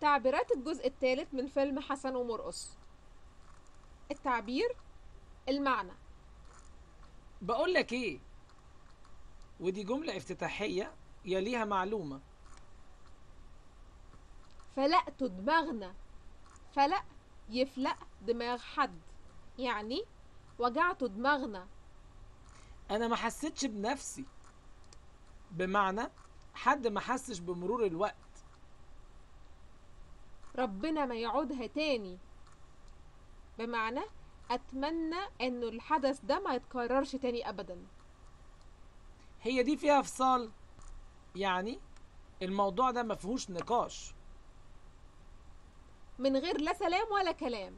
تعبيرات الجزء الثالث من فيلم حسن ومرقص. التعبير المعنى. بقول لك إيه؟ ودي جملة افتتاحية يليها معلومة. فلقتوا دماغنا فلق يفلق دماغ حد. يعني وجعتوا دماغنا. أنا ما حسيتش بنفسي. بمعنى حد ما حسش بمرور الوقت. ربنا ما يعودها تاني. بمعنى أتمنى إنه الحدث ده ما يتكررش تاني ابدا. هي دي فيها فصال يعني الموضوع ده ما فيهوش نقاش. من غير لا سلام ولا كلام.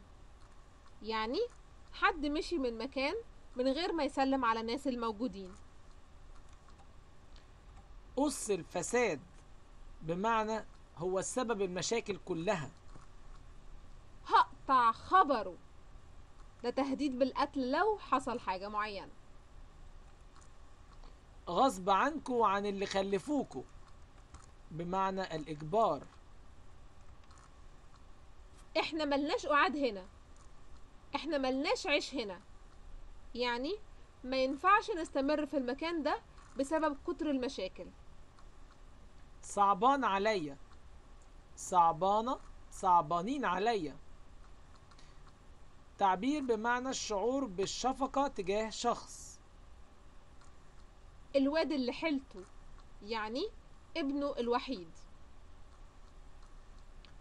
يعني حد مشي من مكان من غير ما يسلم على الناس الموجودين. أس الفساد بمعنى هو السبب المشاكل كلها. هقطع خبره. ده تهديد بالقتل لو حصل حاجة معينة. غصب عنكو وعن اللي خلفوكو. بمعنى الإجبار. إحنا ملناش قعاد هنا. إحنا ملناش عيش هنا. يعني ما ينفعش نستمر في المكان ده بسبب كتر المشاكل. صعبان عليا. صعبانة صعبانين عليا. تعبير بمعنى الشعور بالشفقة تجاه شخص. الواد اللي حيلته يعني ابنه الوحيد.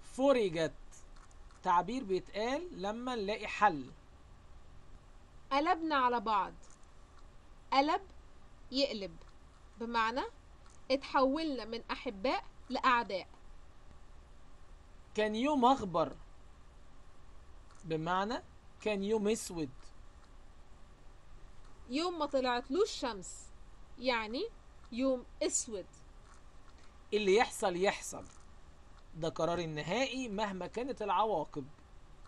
فرجت. تعبير بيتقال لما نلاقي حل. قلبنا على بعض. قلب يقلب بمعنى اتحولنا من أحباء لأعداء. كان يوم أخبر. بمعنى كان يوم أسود. يوم ما طلعتلوش شمس يعني يوم أسود. اللي يحصل يحصل. ده قرار النهائي مهما كانت العواقب.